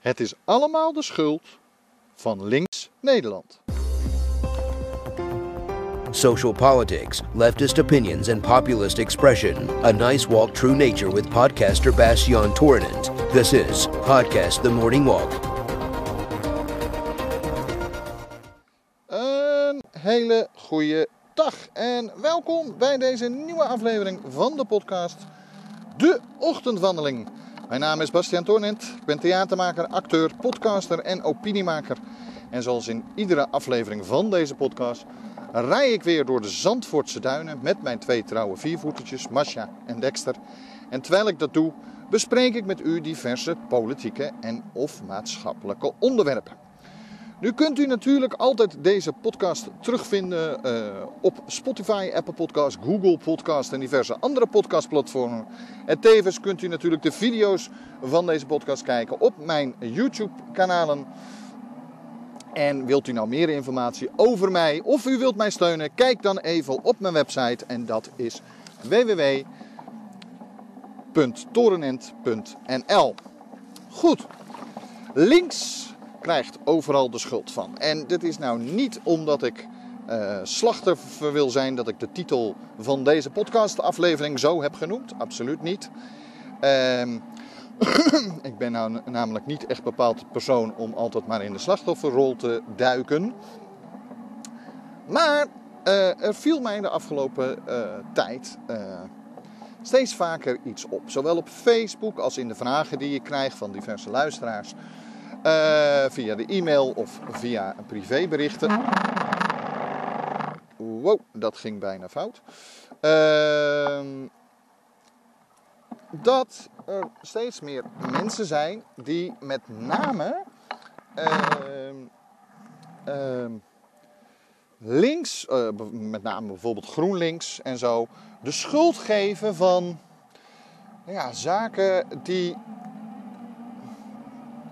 Het is allemaal de schuld van links Nederland. Social politics, leftist opinions, and populist expression. A nice walk through nature with podcaster Bastian Tournant. This is Podcast The Morning Walk. Een hele goede dag en welkom bij deze nieuwe aflevering van de podcast De Ochtendwandeling. Mijn naam is Bastiaan Toornent. Ik ben theatermaker, acteur, podcaster en opiniemaker. En zoals in iedere aflevering van deze podcast rij ik weer door de Zandvoortse duinen met mijn twee trouwe viervoetertjes, Masha en Dexter. En terwijl ik dat doe, bespreek ik met u diverse politieke en of maatschappelijke onderwerpen. Nu kunt u natuurlijk altijd deze podcast terugvinden uh, op Spotify, Apple Podcast, Google Podcast en diverse andere podcastplatformen. En tevens kunt u natuurlijk de video's van deze podcast kijken op mijn YouTube kanalen. En wilt u nou meer informatie over mij of u wilt mij steunen, kijk dan even op mijn website en dat is www.torenent.nl. Goed, links krijgt overal de schuld van. En dit is nou niet omdat ik uh, slachtoffer wil zijn dat ik de titel van deze podcastaflevering zo heb genoemd. Absoluut niet. Uh, ik ben nou namelijk niet echt bepaald persoon om altijd maar in de slachtofferrol te duiken. Maar uh, er viel mij de afgelopen uh, tijd steeds vaker iets op. Zowel op Facebook als in de vragen die ik krijg van diverse luisteraars. Uh, via de e-mail of via privéberichten. Wow, dat ging bijna fout. Uh, dat er steeds meer mensen zijn die met name uh, links, uh, met name bijvoorbeeld GroenLinks en zo, de schuld geven van ja, zaken die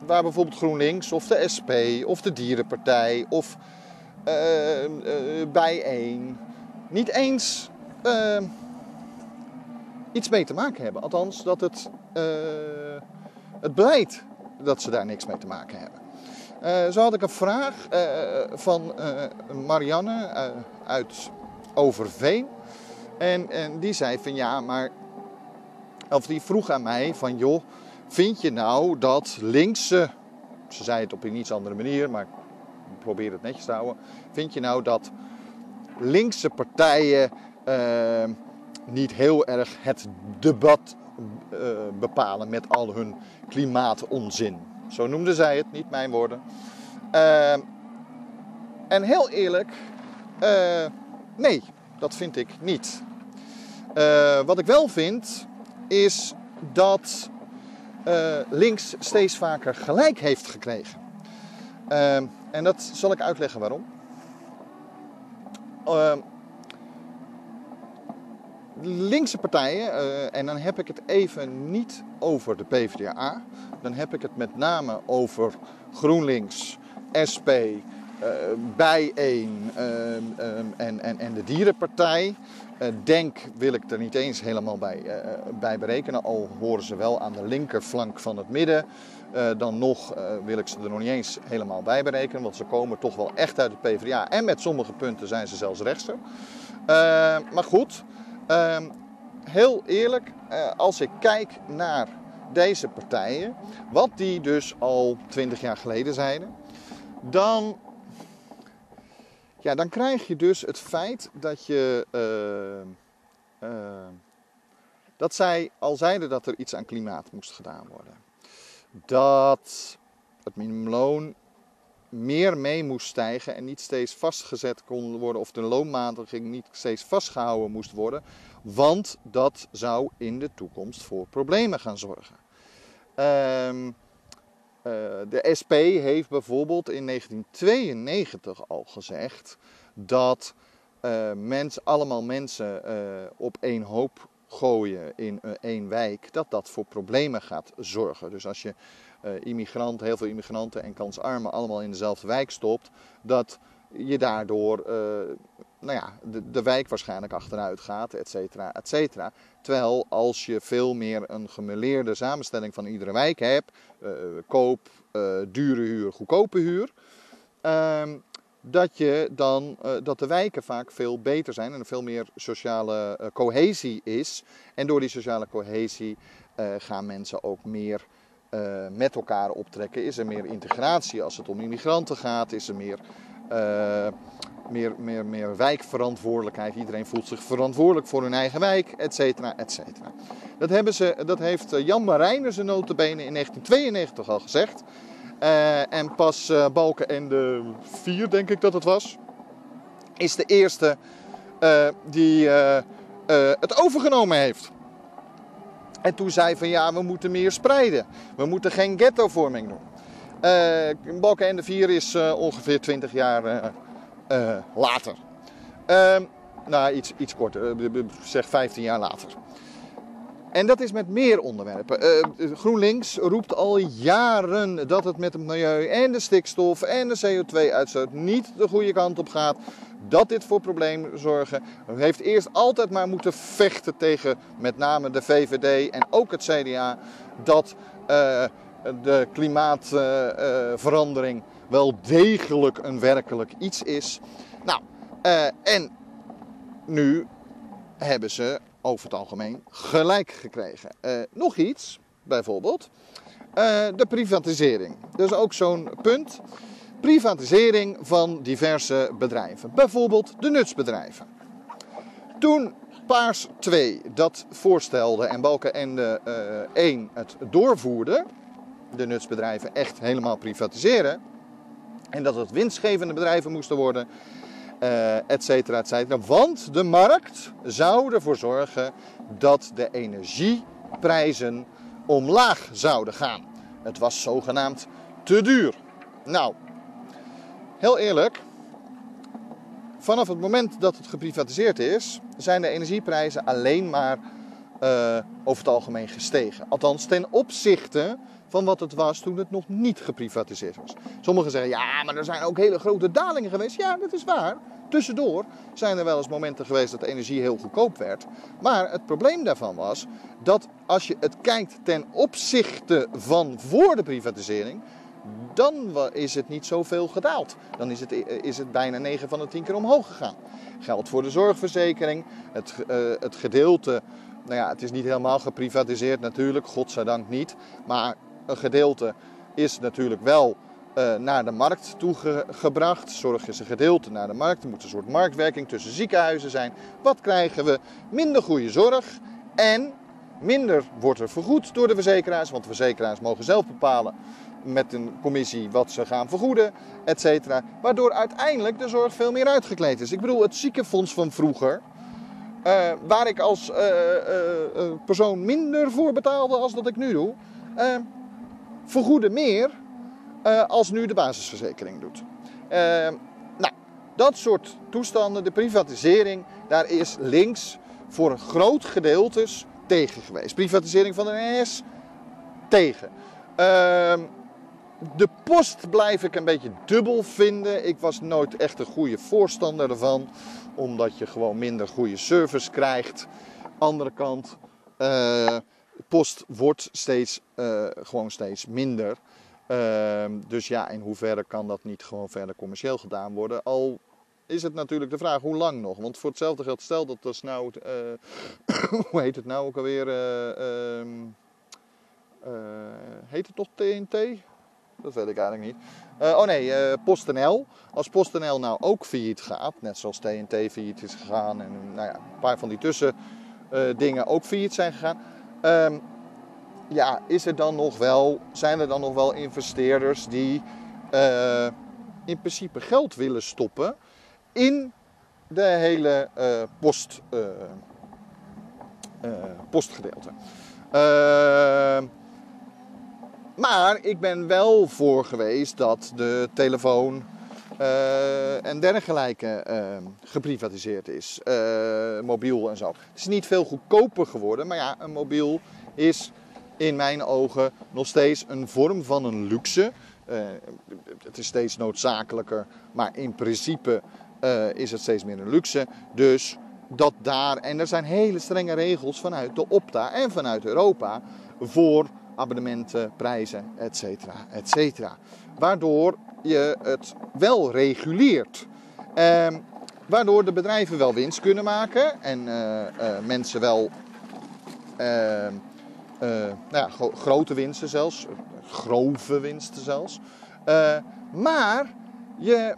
waar bijvoorbeeld GroenLinks of de SP of de Dierenpartij of uh, uh, Bijeen niet eens uh, iets mee te maken hebben. Althans, dat het, het beleid dat ze daar niks mee te maken hebben. zo had ik een vraag van Marianne uit Overveen. En, en die zei van ja, maar. Of die vroeg aan mij van joh Vind je nou dat linkse, ze zei het op een iets andere manier, maar ik probeer het netjes te houden. Vind je nou dat linkse partijen uh, niet heel erg het debat uh, bepalen met al hun klimaatonzin? Zo noemde zij het, niet mijn woorden. Uh, en heel eerlijk, nee, dat vind ik niet. wat ik wel vind, is dat links steeds vaker gelijk heeft gekregen. Uh, en dat zal ik uitleggen waarom. Uh, linkse partijen, uh, en dan heb ik het even niet over de PvdA, dan heb ik het met name over GroenLinks, SP, Bijeen en, en, en de Dierenpartij. Uh, denk wil ik er niet eens helemaal bij, uh, bij berekenen, al horen ze wel aan de linkerflank van het midden. Dan nog wil ik ze er nog niet eens helemaal bij berekenen, want ze komen toch wel echt uit de PvdA. En met sommige punten zijn ze zelfs rechtser. maar goed, ehm, heel eerlijk, als ik kijk naar deze partijen, wat die dus al twintig jaar geleden zeiden, dan ja, dan krijg je dus het feit dat je. Uh, uh, dat zij al zeiden dat er iets aan klimaat moest gedaan worden. Dat het minimumloon meer mee moest stijgen en niet steeds vastgezet kon worden, of de loonmatiging niet steeds vastgehouden moest worden, want dat zou in de toekomst voor problemen gaan zorgen. Uh, de SP heeft bijvoorbeeld in 1992 al gezegd dat uh, mens, allemaal mensen uh, op één hoop gooien in één wijk, dat dat voor problemen gaat zorgen. Dus als je immigranten, heel veel immigranten en kansarmen allemaal in dezelfde wijk stopt, dat je daardoor uh, nou ja, de, de wijk waarschijnlijk achteruit gaat, et cetera, et cetera. Terwijl als je veel meer een gemeleerde samenstelling van iedere wijk hebt, uh, koop, dure huur, goedkope huur, ehm, dat, je dan, dat de wijken vaak veel beter zijn en er veel meer sociale cohesie is. En door die sociale cohesie gaan mensen ook meer met elkaar optrekken? Is er meer integratie als het om immigranten gaat? Is er meer, meer, meer, meer wijkverantwoordelijkheid? Iedereen voelt zich verantwoordelijk voor hun eigen wijk, et cetera, et cetera. Dat, hebben ze, dat heeft eh, Jan Marijnen zijn notabene in 1992 al gezegd. Uh, en pas uh, Balken en de vier, denk ik dat het was, is de eerste die het overgenomen heeft. En toen zei van ja, we moeten meer spreiden. We moeten geen ghettovorming doen. Uh, Balkenende 4 is uh, ongeveer 20 jaar uh, later. Ehm, nou, iets, iets korter, zeg 15 jaar later. En dat is met meer onderwerpen. GroenLinks roept al jaren dat het met het milieu en de stikstof en de CO2-uitstoot niet de goede kant op gaat dat dit voor problemen zorgen. Heeft eerst altijd maar moeten vechten tegen met name de VVD en ook het CDA dat de klimaatverandering wel degelijk een werkelijk iets is. Nou, uh, en nu hebben ze over het algemeen gelijk gekregen. nog iets, bijvoorbeeld, de privatisering. Dus ook zo'n punt privatisering van diverse bedrijven. Bijvoorbeeld de nutsbedrijven. Toen Paars 2 dat voorstelde en Balkenende uh, 1 het doorvoerde, de nutsbedrijven echt helemaal privatiseren, en dat het winstgevende bedrijven moesten worden, uh, et cetera, et cetera. Want de markt zou ervoor zorgen dat de energieprijzen omlaag zouden gaan. Het was zogenaamd te duur. Nou, heel eerlijk, vanaf het moment dat het geprivatiseerd is, zijn de energieprijzen alleen maar uh, over het algemeen gestegen. Althans, ten opzichte van wat het was toen het nog niet geprivatiseerd was. Sommigen zeggen, ja, maar er zijn ook hele grote dalingen geweest. Ja, dat is waar. Tussendoor zijn er wel eens momenten geweest dat energie heel goedkoop werd. Maar het probleem daarvan was dat als je het kijkt ten opzichte van voor de privatisering, dan is het niet zoveel gedaald. Dan is het, is het bijna 9 van de 10 keer omhoog gegaan. Geldt voor de zorgverzekering. Het, uh, het gedeelte, nou ja, het is niet helemaal geprivatiseerd natuurlijk, godzijdank niet. Maar een gedeelte is natuurlijk wel uh, naar de markt toegebracht. Zorg is een gedeelte naar de markt. Er moet een soort marktwerking tussen ziekenhuizen zijn. Wat krijgen we? Minder goede zorg en minder wordt er vergoed door de verzekeraars. Want de verzekeraars mogen zelf bepalen met een commissie wat ze gaan vergoeden, et cetera. Waardoor uiteindelijk de zorg veel meer uitgekleed is. Ik bedoel, het ziekenfonds van vroeger, uh, waar ik als uh, persoon minder voor betaalde als dat ik nu doe, vergoeden meer als nu de basisverzekering doet. nou, dat soort toestanden, de privatisering, daar is links voor groot gedeeltes tegen geweest. Privatisering van de NS tegen. Ehm, de post blijf ik een beetje dubbel vinden. Ik was nooit echt een goede voorstander ervan, omdat je gewoon minder goede service krijgt. Andere kant, uh, post wordt steeds, uh, gewoon steeds minder. Uh, dus ja, in hoeverre kan dat niet gewoon verder commercieel gedaan worden? Al is het natuurlijk de vraag hoe lang nog. Want voor hetzelfde geld, stel dat er nou, hoe heet het nou ook alweer? Ehm, heet het nog TNT? Dat weet ik eigenlijk niet. Oh nee, PostNL. Als PostNL nou ook failliet gaat, net zoals TNT failliet is gegaan en nou ja, een paar van die tussendingen ook failliet zijn gegaan. Um, ja, is er dan nog wel, zijn er dan nog wel investeerders die uh, in principe geld willen stoppen in de hele post, postgedeelte? Ehm, maar ik ben wel voor geweest dat de telefoon uh, en dergelijke uh, geprivatiseerd is. Uh, mobiel en zo. Het is niet veel goedkoper geworden, maar ja, een mobiel is in mijn ogen nog steeds een vorm van een luxe. Uh, het is steeds noodzakelijker, maar in principe is het steeds meer een luxe. Dus dat daar, en er zijn hele strenge regels vanuit de Opta en vanuit Europa voor abonnementen, prijzen, et cetera, et cetera. Waardoor je het wel reguleert. Uh, waardoor de bedrijven wel winst kunnen maken en uh, mensen wel ehm, nou ja, grote winsten zelfs, grove winsten zelfs. maar je,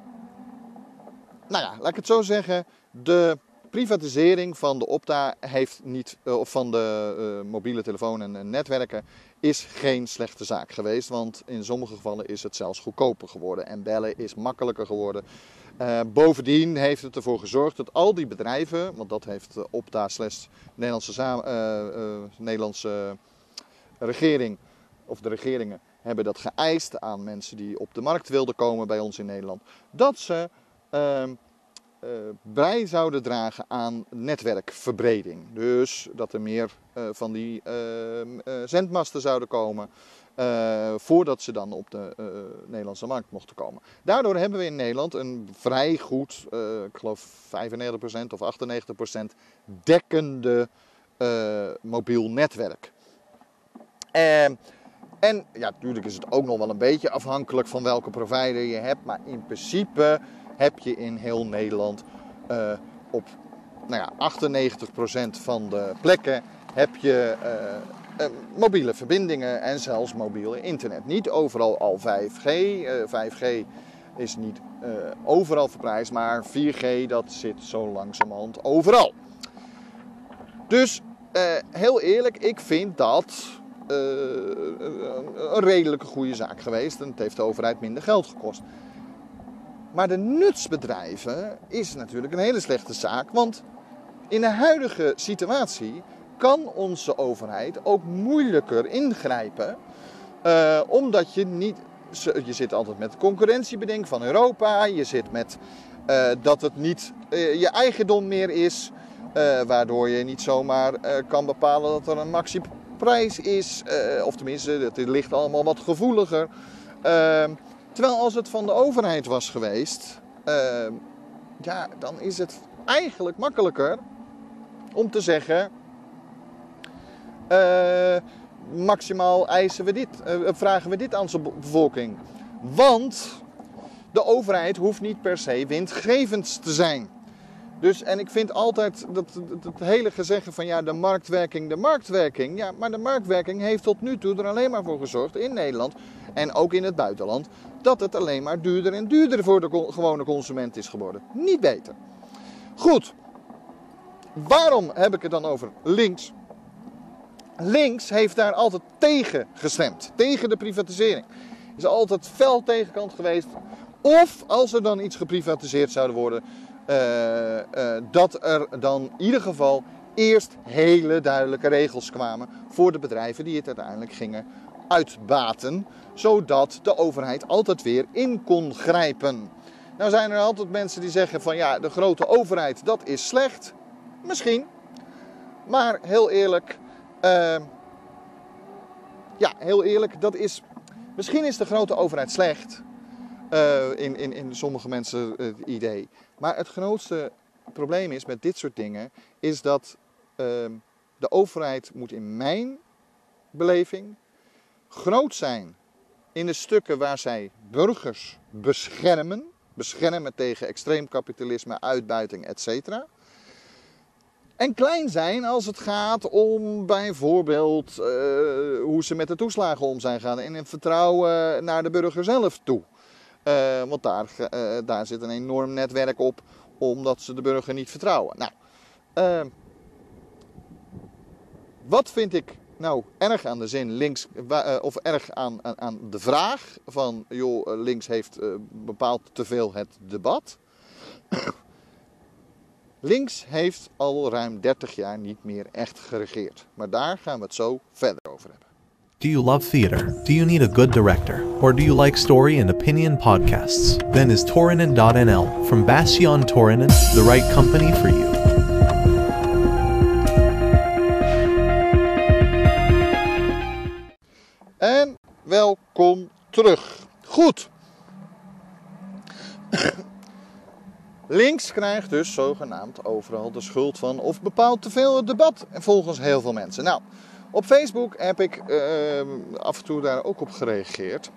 nou ja, laat ik het zo zeggen, de privatisering van de Opta heeft niet, of van de mobiele telefoon en netwerken is geen slechte zaak geweest. Want in sommige gevallen is het zelfs goedkoper geworden. En bellen is makkelijker geworden. Uh, bovendien heeft het ervoor gezorgd dat al die bedrijven, want dat heeft de Opta slash Nederlandse, uh, Nederlandse regering, of de regeringen hebben dat geëist aan mensen die op de markt wilden komen bij ons in Nederland, dat ze ehm, bij zouden dragen aan netwerkverbreding. Dus dat er meer uh, van die uh, zendmasten zouden komen. voordat ze dan op de Nederlandse markt mochten komen. Daardoor hebben we in Nederland een vrij goed, ik geloof 95% of 98% dekkende mobiel netwerk. En, en ja, natuurlijk is het ook nog wel een beetje afhankelijk van welke provider je hebt. Maar in principe heb je in heel Nederland uh, op nou ja, 98% van de plekken heb je uh, uh, mobiele verbindingen en zelfs mobiele internet. Niet overal al 5G. 5G is niet overal verprijsd, maar 4G dat zit zo langzamerhand overal. Dus heel eerlijk, ik vind dat een redelijke goede zaak geweest. En het heeft de overheid minder geld gekost. Maar de nutsbedrijven is natuurlijk een hele slechte zaak. Want in de huidige situatie kan onze overheid ook moeilijker ingrijpen. Uh, omdat je niet. Je zit altijd met concurrentiebeding van Europa. Je zit met uh, dat het niet uh, je eigendom meer is. waardoor je niet zomaar kan bepalen dat er een maxiprijs is. of tenminste, het ligt allemaal wat gevoeliger. Ehm, Terwijl als het van de overheid was geweest, uh, ja, dan is het eigenlijk makkelijker om te zeggen: uh, maximaal eisen we dit, uh, vragen we dit aan zijn bevolking. Want de overheid hoeft niet per se winstgevend te zijn. Dus, en ik vind altijd dat, het hele gezegde van ja, de marktwerking, de marktwerking. Ja, maar de marktwerking heeft tot nu toe er alleen maar voor gezorgd in Nederland en ook in het buitenland. Dat het alleen maar duurder en duurder voor de gewone consument is geworden. Niet beter. Goed. Waarom heb ik het dan over links? Links heeft daar altijd tegen gestemd. Tegen de privatisering. Is altijd fel tegenkant geweest. Of als er dan iets geprivatiseerd zou worden, dat er dan in ieder geval eerst hele duidelijke regels kwamen voor de bedrijven die het uiteindelijk gingen uitbaten, zodat de overheid altijd weer in kon grijpen. Nou zijn er altijd mensen die zeggen van ja, de grote overheid dat is slecht. Misschien. Maar heel eerlijk, uh, ja, heel eerlijk, dat is. Misschien is de grote overheid slecht. In, in, in sommige mensen het idee. Maar het grootste probleem is met dit soort dingen, is dat uh, de overheid moet in mijn beleving groot zijn in de stukken waar zij burgers beschermen, beschermen tegen extreem kapitalisme, uitbuiting, etc. En klein zijn als het gaat om bijvoorbeeld uh, hoe ze met de toeslagen om zijn gaan en in vertrouwen naar de burger zelf toe. Uh, want daar, uh, daar zit een enorm netwerk op, omdat ze de burger niet vertrouwen. Nou, wat vind ik nou erg aan de zin links, of erg aan, aan, aan de vraag van, joh, links heeft bepaald te veel het debat. links heeft al ruim 30 jaar niet meer echt geregeerd. Maar daar gaan we het zo verder over hebben. Do you love theater? Do you need a good director? Or do you like story and opinion podcasts? Then is Torinen.nl from Bastion Torinen the right company for you? terug. Goed. Links krijgt dus zogenaamd overal de schuld van of bepaalt te veel het debat. En volgens heel veel mensen. Nou, op Facebook heb ik uh, af en toe daar ook op gereageerd.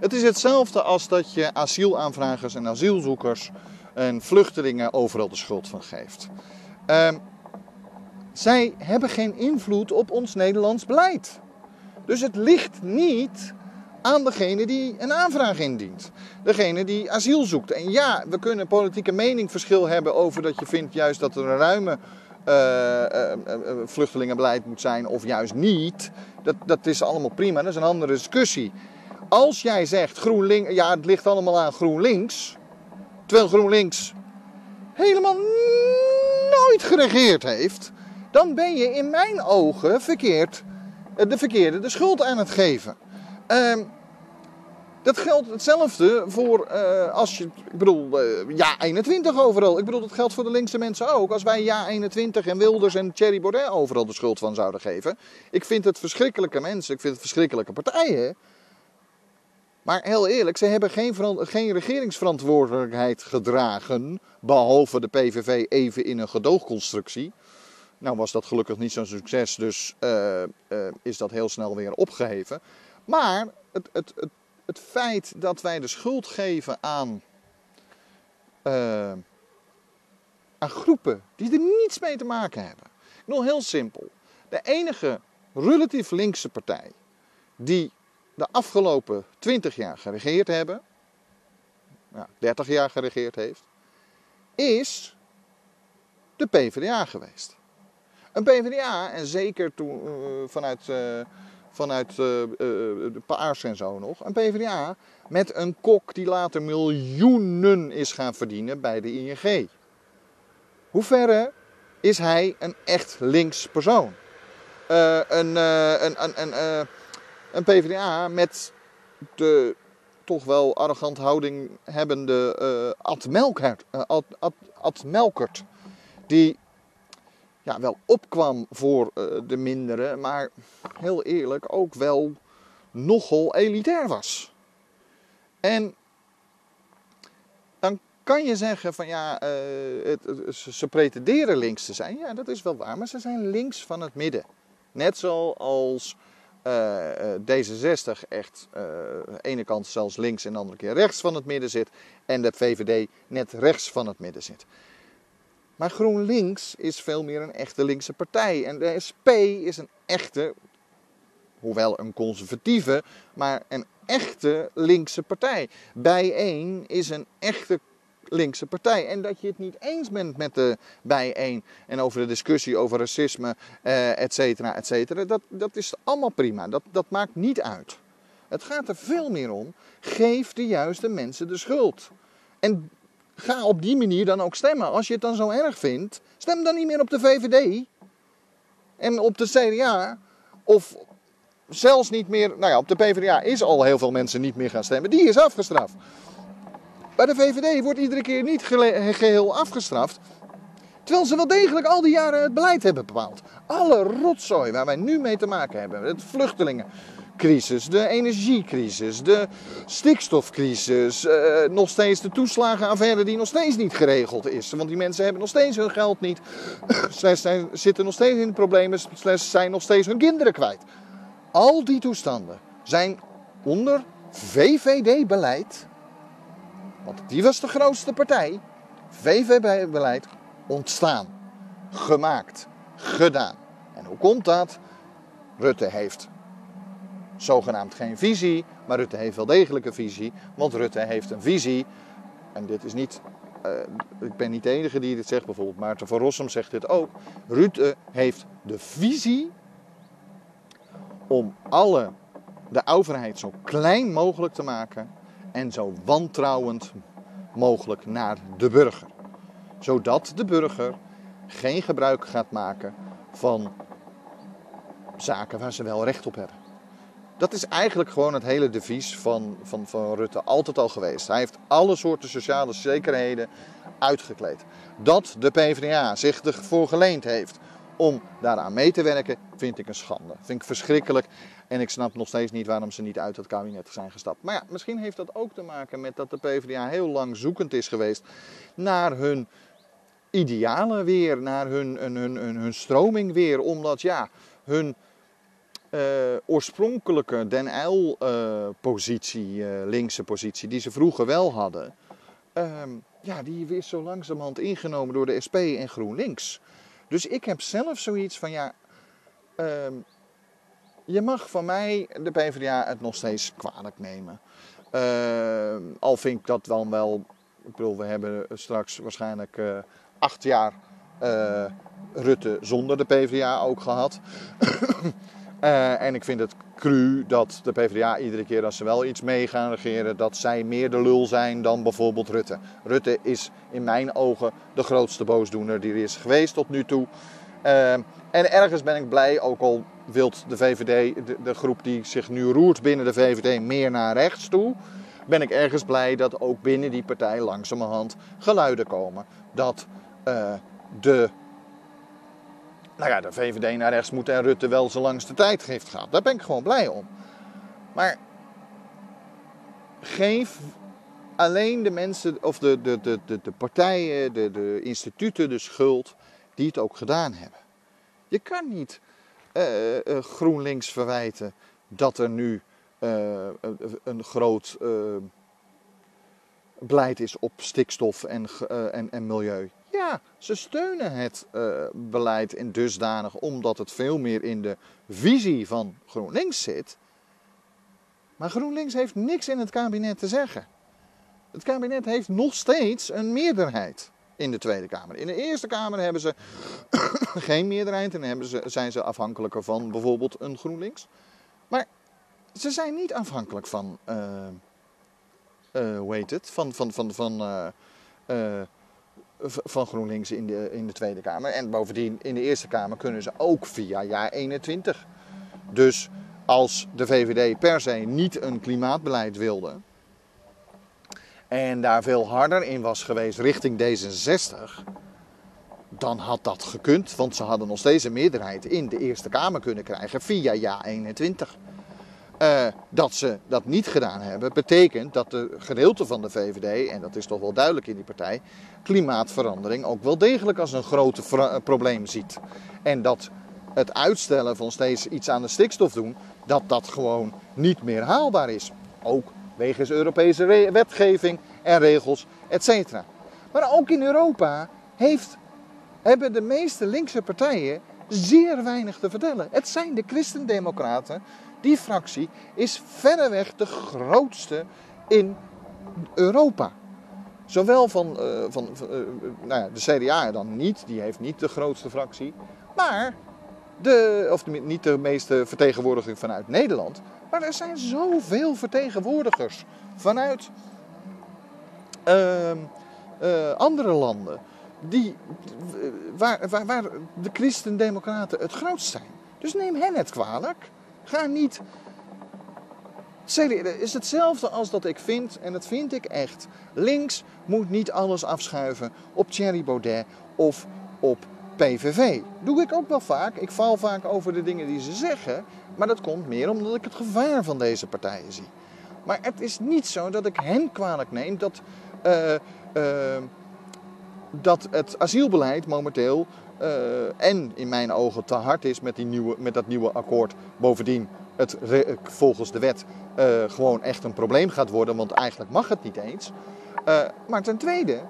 Het is hetzelfde als dat je asielaanvragers en asielzoekers en vluchtelingen overal de schuld van geeft. Uh, zij hebben geen invloed op ons Nederlands beleid. Dus het ligt niet aan degene die een aanvraag indient. Degene die asiel zoekt. En ja, we kunnen politieke meningverschil hebben over dat je vindt juist dat er een ruime vluchtelingenbeleid moet zijn of juist niet. Dat, dat is allemaal prima, dat is een andere discussie. Als jij zegt GroenLinks, ja het ligt allemaal aan GroenLinks. Terwijl GroenLinks helemaal nooit geregeerd heeft. Dan ben je in mijn ogen verkeerd, de verkeerde de schuld aan het geven. Uh, dat geldt hetzelfde voor uh, als je, ik bedoel, uh, ja 21 overal. Ik bedoel, dat geldt voor de linkse mensen ook. Als wij ja 21 en Wilders en Thierry Baudet overal de schuld van zouden geven. Ik vind het verschrikkelijke mensen, ik vind het verschrikkelijke partijen. Maar heel eerlijk, ze hebben geen, geen regeringsverantwoordelijkheid gedragen. Behalve de PVV even in een gedoogconstructie. Nou was dat gelukkig niet zo'n succes, dus uh, is dat heel snel weer opgeheven. Maar het, het, het, het feit dat wij de schuld geven aan, uh, aan groepen die er niets mee te maken hebben. Nog heel simpel. De enige relatief linkse partij die de afgelopen 20 jaar geregeerd hebben, ja, 30 jaar geregeerd heeft, is de PvdA geweest. Een PvdA, en zeker toen, uh, vanuit uh, vanuit uh, de Paars en zo nog. Een PvdA met een kok die later miljoenen is gaan verdienen bij de ING. Hoe verre is hij een echt links persoon? Een, een, een, een, een, PvdA met de toch wel arrogant houding hebbende Ad Melkert, Ad, Ad, Ad Melkert. Die ja, wel opkwam voor uh, de minderen, maar heel eerlijk ook wel nogal elitair was. En dan kan je zeggen van ja, uh, het, ze pretenderen links te zijn. Ja, dat is wel waar, maar ze zijn links van het midden. Net zoals uh, D66 echt aan de ene kant zelfs links en de andere keer rechts van het midden zit. En de VVD net rechts van het midden zit. Maar GroenLinks is veel meer een echte linkse partij. En de SP is een echte, hoewel een conservatieve, maar een echte linkse partij. Bijeen is een echte linkse partij. En dat je het niet eens bent met de bijeen en over de discussie over racisme, eh, et cetera, et cetera, dat, dat is allemaal prima. Dat, dat maakt niet uit. Het gaat er veel meer om, geef de juiste mensen de schuld. En ga op die manier dan ook stemmen. Als je het dan zo erg vindt, stem dan niet meer op de VVD. En op de CDA. Of zelfs niet meer. Nou ja, op de PvdA is al heel veel mensen niet meer gaan stemmen. Die is afgestraft. Bij de VVD wordt iedere keer niet geheel afgestraft. Terwijl ze wel degelijk al die jaren het beleid hebben bepaald. Alle rotzooi waar wij nu mee te maken hebben. Het vluchtelingen crisis, de energiecrisis, de stikstofcrisis, uh, nog steeds de toeslagenaffaire die nog steeds niet geregeld is. Want die mensen hebben nog steeds hun geld niet, zijn, zitten nog steeds in de problemen, zijn nog steeds hun kinderen kwijt. Al die toestanden zijn onder VVD-beleid, want die was de grootste partij, VVD-beleid ontstaan, gemaakt, gedaan. En hoe komt dat? Rutte heeft zogenaamd geen visie, maar Rutte heeft wel degelijk een visie. Want Rutte heeft een visie, en dit is niet, uh, ik ben niet de enige die dit zegt, bijvoorbeeld Maarten van Rossum zegt dit ook. Rutte heeft de visie om alle, de overheid zo klein mogelijk te maken en zo wantrouwend mogelijk naar de burger. Zodat de burger geen gebruik gaat maken van zaken waar ze wel recht op hebben. Dat is eigenlijk gewoon het hele devies van, van, van Rutte altijd al geweest. Hij heeft alle soorten sociale zekerheden uitgekleed. Dat de PvdA zich ervoor geleend heeft om daaraan mee te werken, vind ik een schande. Vind ik verschrikkelijk. En ik snap nog steeds niet waarom ze niet uit het kabinet zijn gestapt. Maar ja, misschien heeft dat ook te maken met dat de PvdA heel lang zoekend is geweest naar hun idealen weer, naar hun, hun, hun, hun, stroming weer. Omdat ja, hun uh, oorspronkelijke Den Uyl-positie, uh, uh, linkse positie, die ze vroeger wel hadden, ehm, ja, die is zo langzamerhand ingenomen door de SP en GroenLinks. Dus ik heb zelf zoiets van ja. Ehm, je mag van mij, de PvdA, het nog steeds kwalijk nemen. Ehm, al vind ik dat dan wel. Ik bedoel, we hebben straks waarschijnlijk acht jaar Rutte zonder de PvdA ook gehad. uh, en ik vind het cru dat de PvdA iedere keer als ze wel iets mee gaan regeren, dat zij meer de lul zijn dan bijvoorbeeld Rutte. Rutte is in mijn ogen de grootste boosdoener die er is geweest tot nu toe. Uh, en ergens ben ik blij, ook al wilt de VVD, de, de, groep die zich nu roert binnen de VVD, meer naar rechts toe. Ben ik ergens blij dat ook binnen die partij langzamerhand geluiden komen. Dat uh, de, nou ja, de VVD naar rechts moet en Rutte wel zijn langste tijd heeft gehad. Daar ben ik gewoon blij om. Maar geef alleen de mensen, of de, de, de, de, de partijen, de, de instituten de schuld die het ook gedaan hebben. Je kan niet uh, uh, GroenLinks verwijten dat er nu uh, een groot beleid is op stikstof en, en, en, milieu. Ze steunen het beleid in dusdanig omdat het veel meer in de visie van GroenLinks zit. Maar GroenLinks heeft niks in het kabinet te zeggen. Het kabinet heeft nog steeds een meerderheid in de Tweede Kamer. In de Eerste Kamer hebben ze geen meerderheid en hebben ze, zijn ze afhankelijker van bijvoorbeeld een GroenLinks. Maar ze zijn niet afhankelijk van, uh, hoe heet het, van, van, van, van, van GroenLinks in de, in de Tweede Kamer. En bovendien, in de Eerste Kamer kunnen ze ook via jaar 21. Dus als de VVD per se niet een klimaatbeleid wilde, en daar veel harder in was geweest richting D66, dan had dat gekund. Want ze hadden nog steeds een meerderheid in de Eerste Kamer kunnen krijgen via ja 21. Uh, dat ze dat niet gedaan hebben, betekent dat de gedeelte van de VVD, en dat is toch wel duidelijk in die partij, klimaatverandering ook wel degelijk als een groot probleem ziet. En dat het uitstellen van steeds iets aan de stikstof doen, dat dat gewoon niet meer haalbaar is. Ook wegens Europese wetgeving en regels, etc. Maar ook in Europa heeft, hebben de meeste linkse partijen zeer weinig te vertellen. Het zijn de christendemocraten. Die fractie is verreweg de grootste in Europa. Zowel van, uh, van uh, nou ja, de CDA dan niet, die heeft niet de grootste fractie. Maar, de, of niet de meeste vertegenwoordiging vanuit Nederland. Maar er zijn zoveel vertegenwoordigers vanuit uh, uh, andere landen. Die, waar, waar, waar de christendemocraten het grootst zijn. Dus neem hen het kwalijk. Ga niet. Het is hetzelfde als dat ik vind, en dat vind ik echt. Links moet niet alles afschuiven op Thierry Baudet of op PVV. Doe ik ook wel vaak. Ik val vaak over de dingen die ze zeggen. Maar dat komt meer omdat ik het gevaar van deze partijen zie. Maar het is niet zo dat ik hen kwalijk neem dat, uh, uh, dat het asielbeleid momenteel uh, en in mijn ogen te hard is met, die nieuwe, met dat nieuwe akkoord. Bovendien het volgens de wet gewoon echt een probleem gaat worden, want eigenlijk mag het niet eens. maar ten tweede,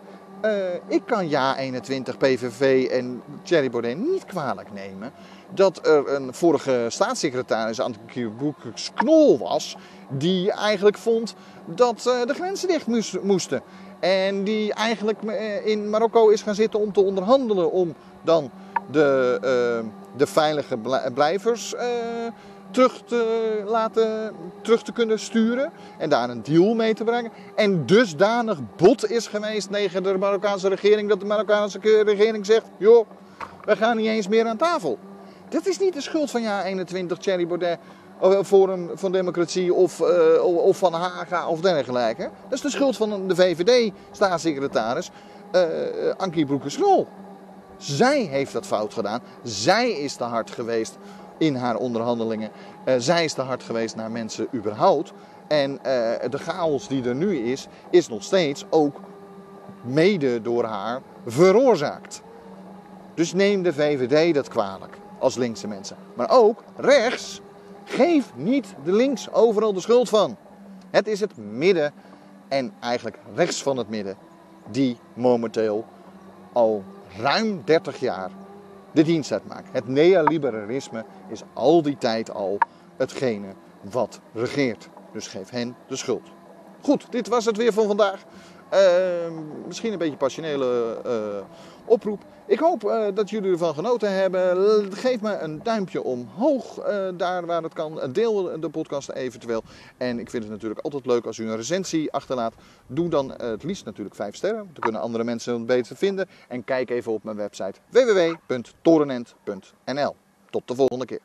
ik kan ja 21 PVV en Thierry Baudet niet kwalijk nemen dat er een vorige staatssecretaris, Anke Boekers Knol was, die eigenlijk vond dat de grenzen dicht moesten. En die eigenlijk eh, in Marokko is gaan zitten om te onderhandelen om dan de, uh, de veilige blijvers uh, terug te laten terug te kunnen sturen en daar een deal mee te brengen. En dusdanig bot is geweest tegen de Marokkaanse regering dat de Marokkaanse regering zegt: joh, we gaan niet eens meer aan tafel. Dat is niet de schuld van jaar 21, Thierry Baudet, Forum van Democratie of, uh, of van Haga of dergelijke. Dat is de schuld van de VVD-staatssecretaris uh, Ankie Broekers-Knol. Zij heeft dat fout gedaan. Zij is te hard geweest in haar onderhandelingen. Zij is te hard geweest naar mensen überhaupt. En de chaos die er nu is, is nog steeds ook mede door haar veroorzaakt. Dus neem de VVD dat kwalijk als linkse mensen. Maar ook rechts, geef niet de links overal de schuld van. Het is het midden en eigenlijk rechts van het midden die momenteel al ruim 30 jaar de dienst uitmaakt. Het neoliberalisme is al die tijd al hetgene wat regeert. Dus geef hen de schuld. Goed, dit was het weer van vandaag. Uh, misschien een beetje passionele uh, oproep. Ik hoop uh, dat jullie ervan genoten hebben. Geef me een duimpje omhoog daar waar het kan. Deel de podcast eventueel. En ik vind het natuurlijk altijd leuk als u een recensie achterlaat. Doe dan het liefst natuurlijk 5 sterren. Dan kunnen andere mensen het beter vinden. En kijk even op mijn website www.torenent.nl. Tot de volgende keer.